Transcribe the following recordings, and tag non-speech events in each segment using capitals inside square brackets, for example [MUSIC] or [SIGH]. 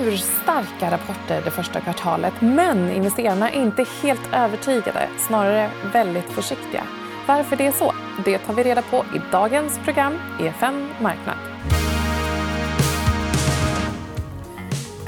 urstarka rapporter det första kvartalet men investerarna är inte helt övertygade, snarare väldigt försiktiga. Varför det är så, det tar vi reda på i dagens program EFN Marknad.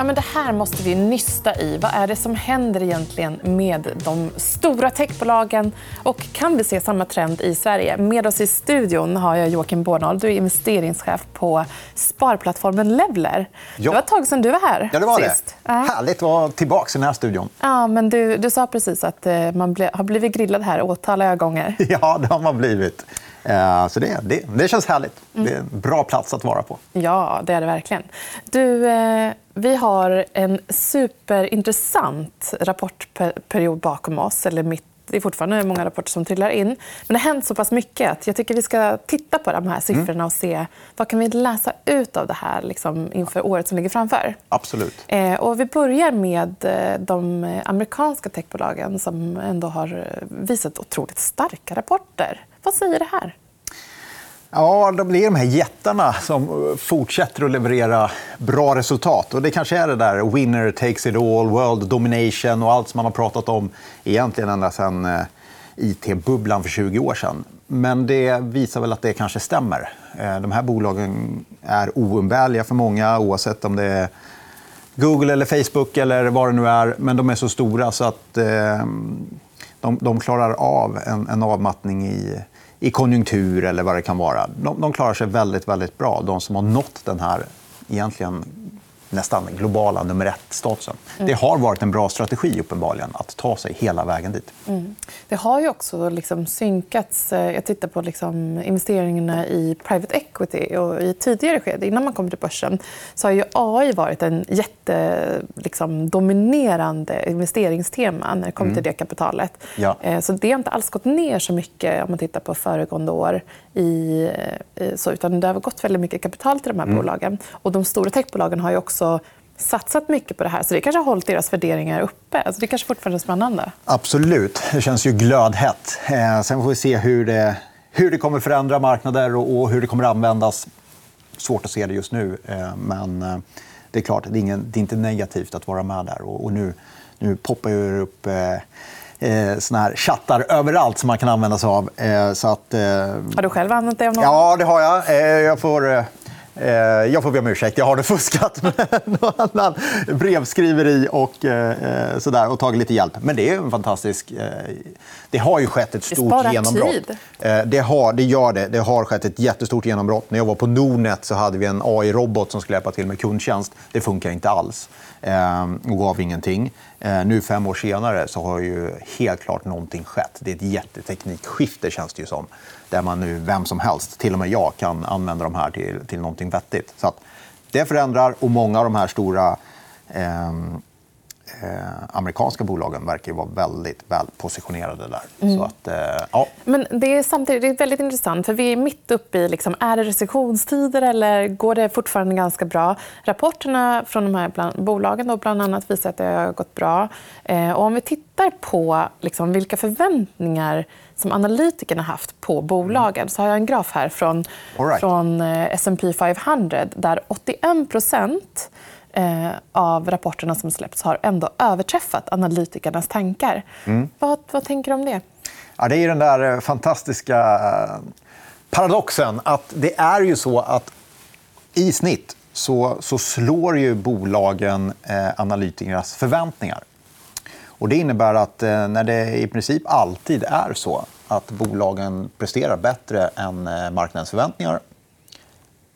Ja, men det här måste vi nysta i. Vad är det som händer egentligen med de stora techbolagen? Och kan vi se samma trend i Sverige? Med oss i studion har jag Joakim Bornold. Du är investeringschef på sparplattformen Levler. Ja. Det var ett tag sedan du var här. Ja, det var sist. det. Härligt att vara tillbaka i den här studion. Ja, men du, du sa precis att eh, man har blivit grillad här åtaliga gånger. [LAUGHS] Ja, det har man blivit. Eh, så det, det, det känns härligt. Mm. Det är en bra plats att vara på. Ja, det är det verkligen. Du, eh, vi har en superintressant rapportperiod bakom oss. Eller mitt det är fortfarande många rapporter som trillar in. Men det har hänt så pass mycket att jag tycker vi ska titta på de här siffrorna och se vad kan vi läsa ut av det här liksom, inför året som ligger framför. Absolut. Eh, och vi börjar med de amerikanska techbolagen som ändå har visat otroligt starka rapporter. Vad säger det här? Ja, det är de här jättarna som fortsätter att leverera bra resultat. Och det kanske är det där winner takes it all, world domination och allt som man har pratat om egentligen ända sedan eh, it-bubblan för 20 år sedan. Men det visar väl att det kanske stämmer. Eh, de här bolagen är oumbärliga för många oavsett om det är Google eller Facebook eller vad det nu är. Men de är så stora så att eh, de, de klarar av en, en avmattning i i konjunktur eller vad det kan vara. De, de klarar sig väldigt, väldigt bra, de som har nått den här egentligen nästan globala nummer ett-statusen. Mm. Det har varit en bra strategi uppenbarligen att ta sig hela vägen dit. Mm. Det har ju också liksom synkats. Eh, jag tittar på liksom investeringarna i private equity. Och I tidigare skede, innan man kom till börsen, så har ju AI varit en jättedominerande liksom, investeringstema när det kommer till mm. det kapitalet. Ja. Eh, så det har inte alls gått ner så mycket om man tittar på föregående år. I, eh, så, utan det har gått väldigt mycket kapital till de här mm. bolagen. Och de stora techbolagen har ju också satsat mycket på det här. Så det kanske har hållit deras värderingar uppe. Alltså det kanske fortfarande är spännande. Absolut. Det känns ju glödhett. Eh, sen får vi se hur det, hur det kommer förändra marknader och, hur det kommer användas. Svårt att se det just nu. Eh, men eh, det är klart, det är, ingen, det är inte negativt att vara med där. Och, och nu, nu poppar det upp eh, såna här chattar överallt som man kan använda sig av. Eh, så att, eh... Har du själv använt det? Om någon? Ja, det har jag. Jag får... Eh, eh, jag får be om ursäkt. Jag har det fuskat [LAUGHS] med någon annan brevskriveri och, eh, sådär, och tagit lite hjälp. Men det är en fantastisk... Eh, det har ju skett ett stort det genombrott. Tid. Det, har, det gör det. Det har skett ett jättestort genombrott. När jag var på Nordnet så hade vi en AI-robot som skulle hjälpa till med kundtjänst. Det funkar inte alls och gav ingenting. Eh, nu fem år senare så har ju helt klart någonting skett. Det är ett jätteteknikskifte känns det ju som. Där man nu, vem som helst, till och med jag, kan använda de här till, till någonting vettigt. Så att det förändrar och många av de här stora eh, eh, amerikanska bolagen verkar vara väldigt väl positionerade där. Mm. Så att, eh, ja. Men det är samtidigt det är väldigt intressant. för Vi är mitt uppe i liksom, är det recessionstider eller går det fortfarande ganska bra. Rapporterna från de här bland, bolagen då, bland annat visar att det har gått bra. Eh, och om vi tittar på liksom, vilka förväntningar som analytikerna haft på bolagen så har jag en graf här från, right. från eh, S&P 500 där 81 eh, av rapporterna som släppts har ändå överträffat analytikernas tankar. Mm. Vad, vad tänker du om det? Ja, det är den där eh, fantastiska eh, paradoxen att det är ju så att i snitt så, så slår ju bolagen eh, analytikernas förväntningar. Och det innebär att eh, när det i princip alltid är så att bolagen presterar bättre än eh, marknadens förväntningar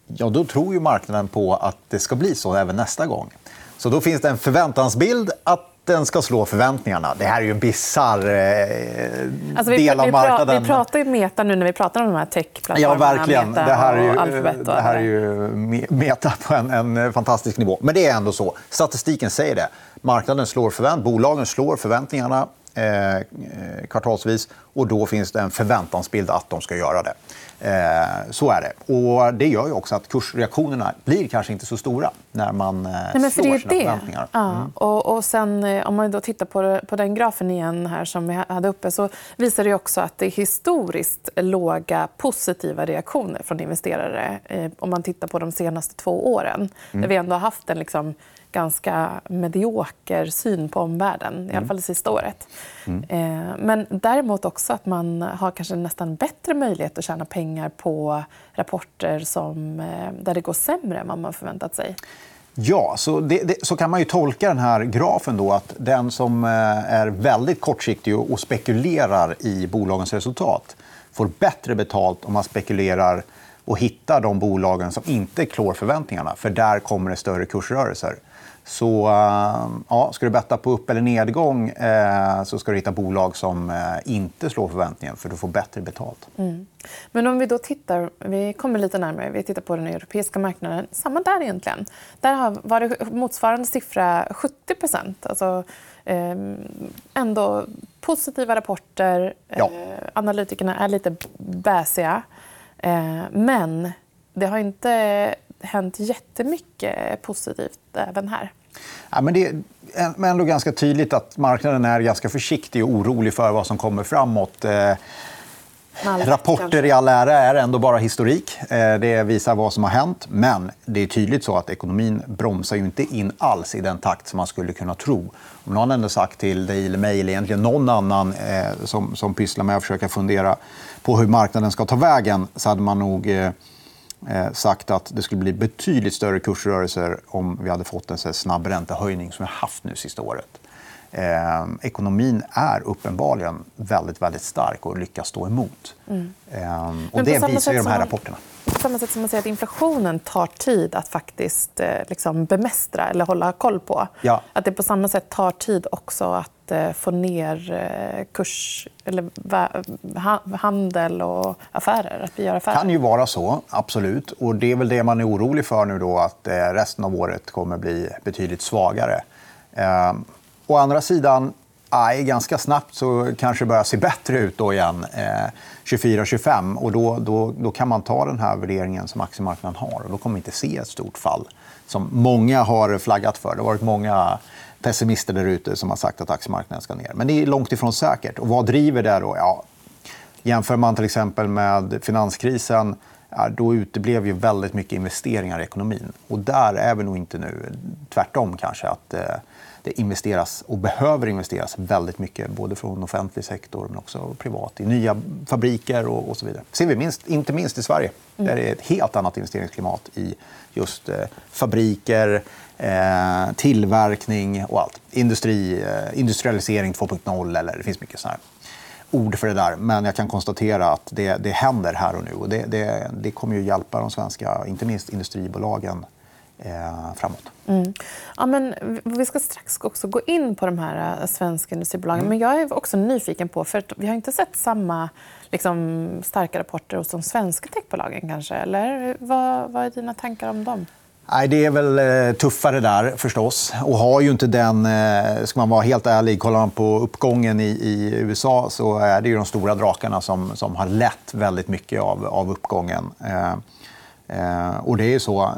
ja, då tror ju marknaden på att det ska bli så även nästa gång. Så då finns det en förväntansbild att den ska slå förväntningarna. Det här är ju en bisarr eh, alltså, del av marknaden. Vi pratar ju meta nu när vi pratar om de här techplattformarna. Ja, verkligen. Meta det här är ju, det här är ju meta på en, en, fantastisk nivå. Men det är ändå så. Statistiken säger det. Marknaden slår förvänt bolagen slår förväntningarna eh, kvartalsvis. och Då finns det en förväntansbild att de ska göra det. Eh, så är det. Och det gör ju också att kursreaktionerna blir kanske inte så stora när man eh, Nej, men slår sina det. förväntningar. Ja. Mm. Och, och sen, eh, om man då tittar på, på den grafen igen här som vi hade uppe så visar det också att det är historiskt låga positiva reaktioner från investerare om man tittar på de senaste två åren. Mm. Där vi ändå har haft en liksom, ganska medioker syn på omvärlden, i alla Mm. fall det sista året. Eh, Men däremot också att man har kanske nästan bättre möjlighet att tjäna pengar på rapporter som, eh, där det går sämre än vad man förväntat sig. Ja, så, det, det, så kan man ju tolka den här grafen. då att Den som eh, är väldigt kortsiktig och och spekulerar i bolagens resultat får bättre betalt om man spekulerar och hittar de bolagen som inte klår förväntningarna. För där kommer det större kursrörelser. Så eh, ja, ska du betta på upp eller nedgång eh, så ska du hitta bolag som eh, inte slår förväntningen för du får bättre betalt. Men om vi då tittar, vi kommer lite närmare, vi tittar på den europeiska marknaden. Samma där egentligen. Där har var det motsvarande siffra 70 Alltså eh, ändå positiva rapporter. Ja. Eh, analytikerna är lite bäsiga. Eh, men det har inte hänt jättemycket positivt även här. Ja, men det är ändå ganska tydligt att marknaden är ganska försiktig och orolig för vad som kommer framåt. Eh, Malta, Rapporter i all ära är ändå bara historik. Eh, Det visar vad som har hänt. Men det är tydligt så att ekonomin bromsar inte in alls i den takt som man skulle kunna tro. Om någon hade sagt till dig eller mig eller egentligen någon annan eh, som, som pysslar med att försöka fundera på hur marknaden ska ta vägen så hade man nog sagt att det skulle bli betydligt större kursrörelser om vi hade fått en så snabb räntehöjning som vi har haft nu sista året. Eh, ekonomin är uppenbarligen väldigt, väldigt stark och lyckas stå emot. Eh, och Mm. Men på det visar ju de här rapporterna. På samma sätt som man säger att inflationen tar tid att faktiskt eh, liksom bemästra eller hålla koll på. Ja. Att det på samma sätt tar tid också att eh, få ner eh, kurs eller handel och affärer. Att vi gör affärer. kan ju vara så, absolut. Och Det är väl det man är orolig för nu då, att resten av året kommer bli betydligt svagare. Eh, å andra sidan, aj, ganska snabbt så kanske det börjar se bättre ut då igen. Eh, 24-25. Och då, då, då kan man ta den här värderingen som aktiemarknaden har. Och då kommer vi inte se ett stort fall som många har flaggat för. Det har varit många pessimister där ute som har sagt att aktiemarknaden ska ner. Men det är långt ifrån säkert. Och vad driver det? då? Ja, Jämför man till exempel med finanskrisen då uteblev ju väldigt mycket investeringar i ekonomin. Och där är vi nog inte nu. Tvärtom kanske. att eh, det investeras och behöver investeras väldigt mycket både från offentlig sektor men också privat i nya fabriker och, och så vidare. ser vi minst, inte minst i Sverige. Där det är ett helt annat investeringsklimat i just eh, fabriker, eh, tillverkning och allt. Industri, eh, industrialisering 2.0 eller det finns mycket här ord för det där. Men jag kan konstatera att det, det händer här och nu. Och det, det, det kommer ju hjälpa de svenska, inte minst industribolagen, eh, framåt. Mm. Ja, men vi ska strax också gå in på de här eh, svenska industribolagen. Mm. Men jag är också nyfiken på, för att vi har inte sett samma liksom, starka rapporter hos de svenska techbolagen. kanske. Eller vad, vad är dina tankar om dem? Nej, det är väl eh, tuffare där förstås. Och har ju inte den... Eh, ska man vara helt ärlig, kollar man på uppgången i, i USA så är det ju de stora drakarna som, som har lett väldigt mycket av, av uppgången. Eh, och det är ju så,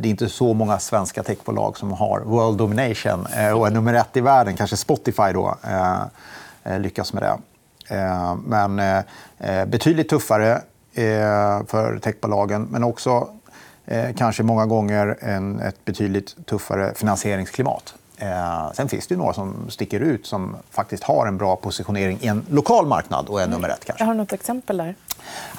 det är inte så många svenska techbolag som har world domination eh, och är nummer ett i världen. Kanske Spotify då eh, eh, lyckas med det. Eh, men eh, eh betydligt tuffare eh, för techbolagen. Men också eh, kanske många gånger en, ett betydligt tuffare finansieringsklimat. Eh, sen finns det några som sticker ut som faktiskt har en bra positionering i en lokal marknad och är nummer ett. kanske. Jag har något exempel där.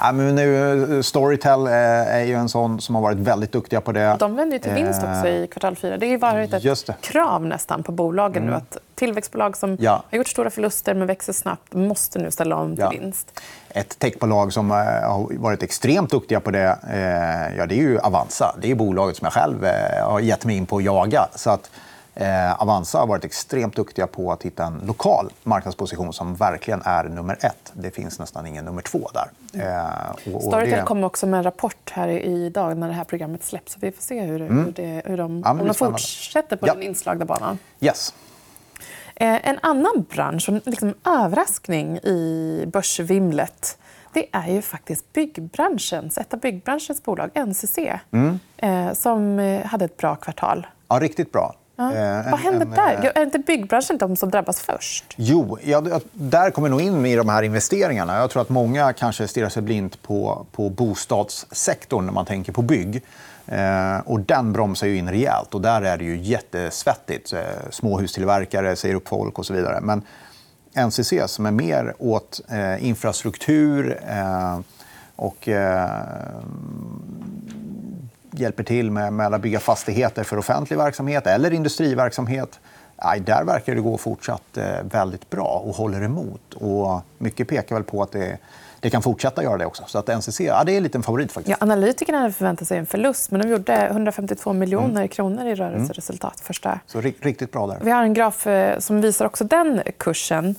Ja, men nu, Storytel eh, är ju en sån som har varit väldigt duktiga på det. De vänder till vinst också i kvartal fyra. Det har varit ett krav nästan på bolagen nu att tillväxtbolag som Ja. har gjort stora förluster men växer snabbt måste nu ställa om till Ja. vinst. Ett techbolag som eh, har varit extremt duktiga på det eh, ja, det är ju Avanza. Det är bolaget som jag själv eh, har gett mig in på att jaga. Så att, eh, Avanza har varit extremt duktiga på att hitta en lokal marknadsposition som verkligen är nummer ett. Det finns nästan ingen nummer två där. Eh, och, och Storytel det... kommer också med en rapport här idag när det här programmet släpps. Så vi får se hur, hur, det, hur de, Mm. Ja, om de fortsätter på Ja. den inslagna banan. Yes. Eh, en annan bransch, en liksom överraskning i börsvimlet det är ju faktiskt byggbranschens, ett av byggbranschens bolag, NCC Mm. eh, som eh, hade ett bra kvartal. Ja, riktigt bra. Ja. Eh, en- Vad händer en, där? eh, Är inte byggbranschen de som drabbas först? Jo, ja, där kommer nog in i de här investeringarna. Jag tror att många kanske stirrar sig blint på, på bostadssektorn när man tänker på bygg. Eh, och den bromsar ju in rejält. Och där är det ju jättesvettigt. Eh, småhustillverkare säger upp folk och så vidare. Men NCC som är mer åt eh, infrastruktur och hjälper till med, med att bygga fastigheter för offentlig verksamhet eller industriverksamhet. Nej, där verkar det gå fortsatt eh, väldigt bra och håller emot. Och mycket pekar väl på att det det kan fortsätta göra det också. Så att NCC ja, det är en liten favorit. faktiskt. Ja, analytikerna hade förväntat sig en förlust, men de gjorde 152 miljoner mm. kronor i rörelseresultat. Första. Så riktigt bra där. Vi har en graf eh, som visar också den kursen.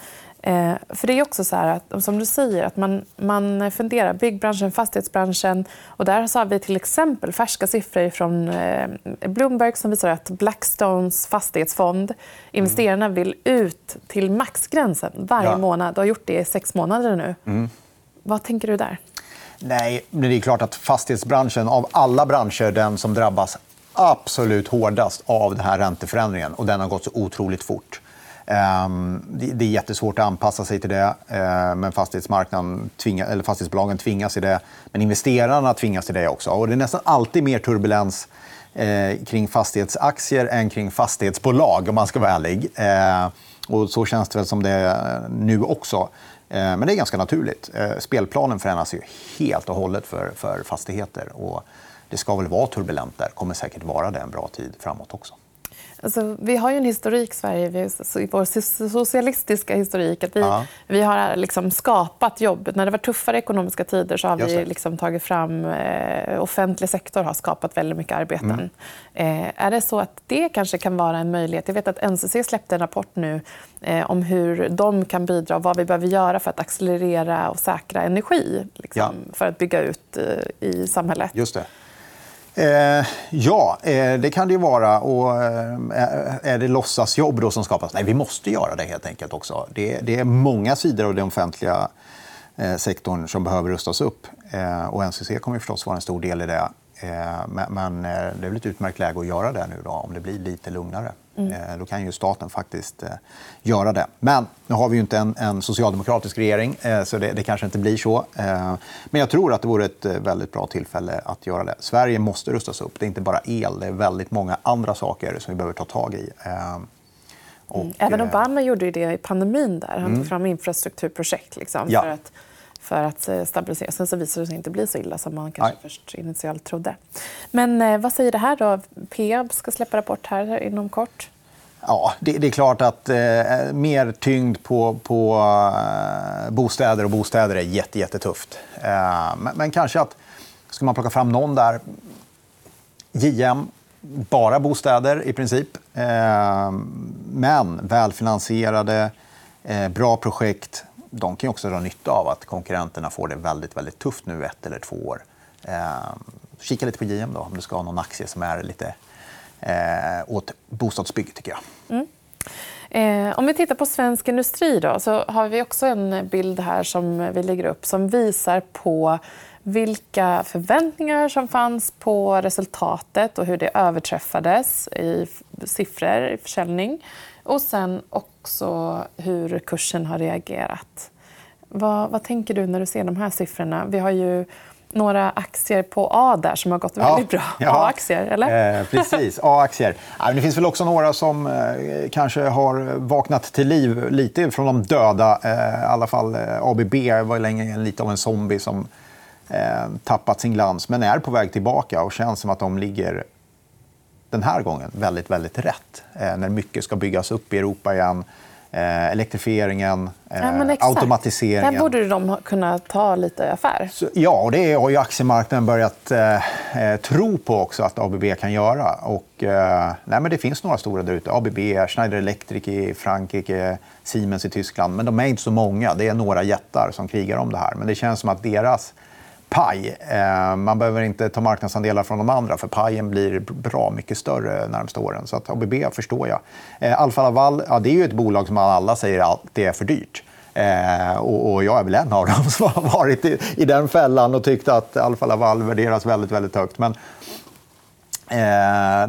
Eh, för det är också så att, som du säger, att man, man funderar. Byggbranschen, fastighetsbranschen. Och där har vi till exempel färska siffror från eh, Bloomberg som visar att Blackstones fastighetsfond, investerarna vill ut till maxgränsen varje ja. månad och har gjort det i sex månader nu. Mm. Vad tänker du där? Nej, det är klart att fastighetsbranschen av alla branscher den som drabbas absolut hårdast av den här ränteförändringen. Och den har gått så otroligt fort. Ehm, det är jättesvårt att anpassa sig till det. Eh, men fastighetsmarknaden tvinga, eller fastighetsbolagen tvingas till det. Men investerarna tvingas till det också. Och det är nästan alltid mer turbulens eh, kring fastighetsaktier än kring fastighetsbolag, om man ska vara ärlig. Eh, och så känns det väl som det är nu också. Men det är ganska naturligt. Spelplanen förändras ju helt och hållet för, för fastigheter. Och det ska väl vara turbulent där. kommer säkert vara det en bra tid framåt också. Alltså, vi har ju en historik i Sverige, i vår socialistiska historik. Att vi, ja. vi har liksom skapat jobb. När det var tuffare ekonomiska tider så har vi liksom tagit fram... Eh, offentlig sektor har skapat väldigt mycket arbeten. Mm. Eh, är det så att det kanske kan vara en möjlighet? Jag vet att NCC släppte en rapport nu eh, om hur de kan bidra och vad vi behöver göra för att accelerera och säkra energi liksom, ja. för att bygga ut eh, i samhället. Just det. Eh, ja, eh, det kan det ju vara. Och, eh, är det låtsasjobb då som skapas? Nej, vi måste göra det helt enkelt också. Det, det är många sidor av den offentliga eh, sektorn som behöver rustas upp. Eh, och NCC kommer förstås vara en stor del i det. Eh, men, men eh, det är väl ett utmärkt läge att göra det nu då, om det blir lite lugnare. Mm. Eh, då kan ju staten faktiskt eh, göra det. Men nu har vi ju inte en, en socialdemokratisk regering, eh, så det, det, kanske inte blir så. Men jag tror att det vore ett väldigt bra tillfälle att göra det. Sverige måste rustas upp. Det är inte bara el, det är väldigt många andra saker som vi behöver ta tag i. Och, mm. Även Obama gjorde det i pandemin. där. Han tog mm. fram infrastrukturprojekt liksom, ja. för att för att stabilisera. Sen så visade det sig inte bli så illa som man kanske Nej. först initialt trodde. Men eh, vad säger det här då? Peab ska släppa rapport här inom kort. Ja, det, det, är klart att eh, mer tyngd på, på eh, bostäder och bostäder är jätte, jättetufft. Eh, men, men, kanske att, ska man plocka fram någon där, JM, bara bostäder i princip. Eh, men välfinansierade, eh, bra projekt. De kan också dra nytta av att konkurrenterna får det väldigt, väldigt tufft nu ett eller två år. Eh, kika lite på JM då, om du ska ha någon aktie som är lite eh, åt bostadsbygg, tycker jag. Mm. Eh, om vi tittar på svensk industri då, så har vi också en bild här som vi lägger upp som visar på vilka förväntningar som fanns på resultatet och hur det överträffades i siffror i försäljning. Och sen också hur kursen har reagerat. Vad, vad tänker du när du ser de här siffrorna? Vi har ju några aktier på A där som har gått väldigt bra. Ja. A-aktier, eller? Eh, precis, [LAUGHS] A-aktier. Det finns väl också några som eh, kanske har vaknat till liv lite från de döda. Eh, I alla fall eh, ABB var länge lite av en zombie som tappat sin glans men är på väg tillbaka och känns som att de ligger den här gången väldigt, väldigt rätt. när mycket ska byggas upp i Europa igen. Eh, elektrifieringen, eh, ja, automatiseringen. Där borde de kunna ta lite affär. Så, ja, och det har ju aktiemarknaden börjat eh, eh tro på också att ABB kan göra. Och, eh, nej, men det finns några stora där ute. ABB, Schneider Electric i Frankrike, Siemens i Tyskland. Men de är inte så många. Det är några jättar som krigar om det här. Men det känns som att deras paj. Eh, man behöver inte ta marknadsandelar från de andra för pajen blir bra mycket större de närmaste åren. Så att ABB förstår jag. Eh, Alfa Laval ja, det är ju ett bolag som alla säger alltid är för dyrt. Eh, och, jag är väl en av dem [LAUGHS] som har varit i, den fällan och tyckt att Alfa Laval värderas väldigt, väldigt högt. Men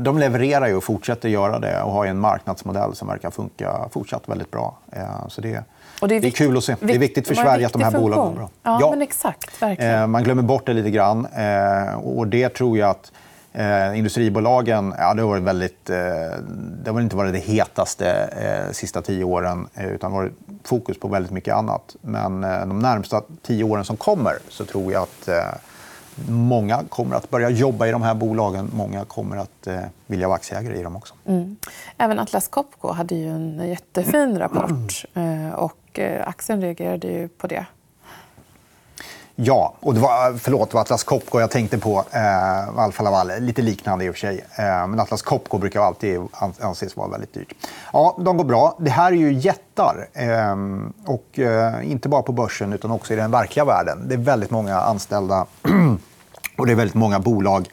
de levererar ju och fortsätter göra det och har en marknadsmodell som verkar funka fortsatt väldigt bra. så det och det, är, det är kul att se. Det är viktigt för Sverige att de här bolagen går bra. Ja, ja. Men exakt, verkligen. man glömmer bort det lite grann. Eh, och det tror jag att Eh, industribolagen, ja, det har varit väldigt, eh, det har inte varit det hetaste eh, sista tio åren eh, utan varit fokus på väldigt mycket annat. Men eh, de närmsta tio åren som kommer så tror jag att eh, många kommer att börja jobba i de här bolagen. Många kommer att eh, vilja vara aktieägare i dem också. Mm. Även Atlas Copco hade ju en jättefin rapport. [CLEARS THROAT] Eh, och eh, aktien reagerade ju på det. Ja, och det var, förlåt, det var Atlas Copco jag tänkte på. Eh, Alfa Laval, lite liknande i och för sig. Eh, men Atlas Copco brukar alltid anses vara väldigt dyrt. Ja, de går bra. Det här är ju jättar. Eh, och eh, inte bara på börsen, utan också i den verkliga världen. Det är väldigt många anställda [CLEARS THROAT] och det är väldigt många bolag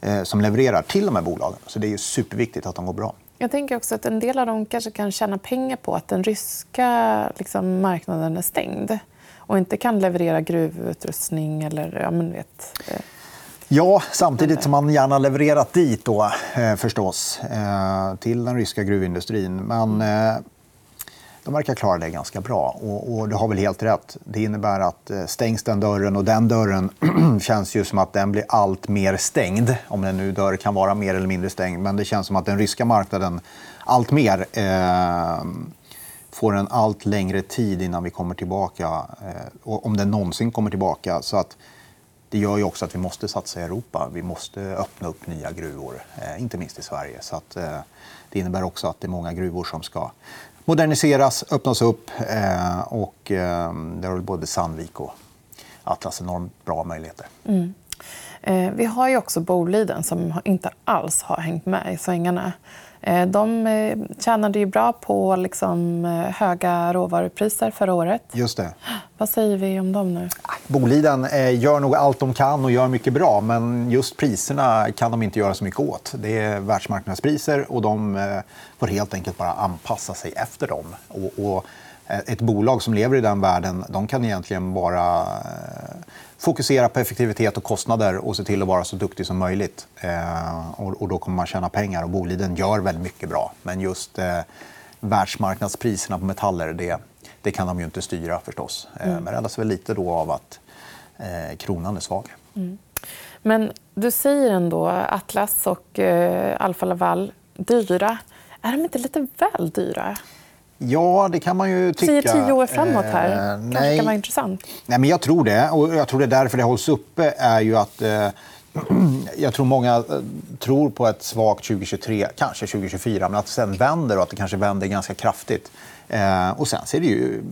eh, som levererar till de här bolagen. Så det är superviktigt att de går bra. Jag tänker också att en del av dem kanske kan tjäna pengar på att den ryska liksom, marknaden är stängd och inte kan leverera gruvutrustning eller... Ja, men vet, eh. Ja, samtidigt som man gärna levererat dit då, eh, förstås, eh, till den ryska gruvindustrin. Men eh, de verkar klara det ganska bra. Och, och du har väl helt rätt. Det innebär att eh, stängs den dörren, och den dörren [CLEARS THROAT] känns ju som att den blir allt mer stängd. Om den nu dörr kan vara mer eller mindre stängd. Men det känns som att den ryska marknaden allt mer eh, får en allt längre tid innan vi kommer tillbaka. Eh, om den någonsin kommer tillbaka. Så att det gör ju också att vi måste satsa i Europa. Vi måste öppna upp nya gruvor, eh, inte minst i Sverige. Så att, eh, det innebär också att det är många gruvor som ska moderniseras, öppnas upp. Eh, och, eh, där har både Sandvik och Atlas enormt bra möjligheter. Mm. Eh, vi har ju också Boliden som inte alls har hängt med i svängarna. Eh, de eh, tjänade ju bra på liksom eh, höga råvarupriser förra året. Just det. Vad säger vi om dem nu? Boliden gör nog allt de kan och gör mycket bra. Men just priserna kan de inte göra så mycket åt. Det är världsmarknadspriser och de får helt enkelt bara anpassa sig efter dem. Och, och ett bolag som lever i den världen de kan egentligen bara fokusera på effektivitet och kostnader och se till att vara så duktig som möjligt. Eh, och, och, då kommer man tjäna pengar. Och Boliden gör väldigt mycket bra. Men just eh, världsmarknadspriserna på metaller det, det kan de ju inte styra förstås. Eh, mm. Men räddas väl lite då av att eh, kronan är svag. Mm. Men du säger ändå Atlas och eh, Alfa Laval dyra. Är de inte lite väl dyra? Ja, det kan man ju tycka. Säger tio år framåt här. Eh, kanske nej. kan vara intressant. Nej, men jag tror det. Och jag tror det är därför det hålls uppe. är ju att eh, [CLEARS THROAT] jag tror många eh, tror på ett svagt 2023, kanske 2024, men att det sen vänder och att det kanske vänder ganska kraftigt. Eh, och sen ser det ju,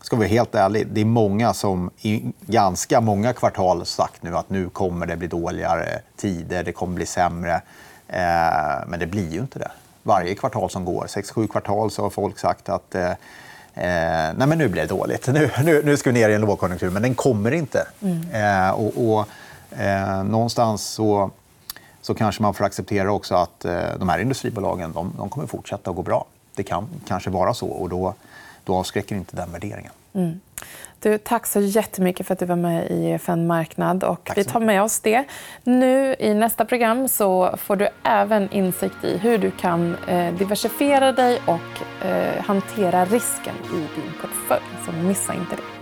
ska vi vara helt ärliga, det är många som i ganska många kvartal sagt nu att nu kommer det bli dåligare tider, det kommer bli sämre. Eh, men det blir ju inte det varje kvartal som går. Sex, sju kvartal så har folk sagt att eh, eh, nej men nu blir det dåligt. Nu, nu, nu ska vi ner i en lågkonjunktur, men den kommer inte. Mm. Eh, och, och eh, någonstans så, så kanske man får acceptera också att eh, de här industribolagen de, de kommer fortsätta att gå bra. Det kan kanske vara så och då, då avskräcker inte den värderingen. Mm. Du, tack så jättemycket för att du var med i EFN Marknad. Och vi tar med oss det. Nu I nästa program så får du även insikt i hur du kan eh, diversifiera dig och eh, hantera risken i din portfölj. Så missa inte det.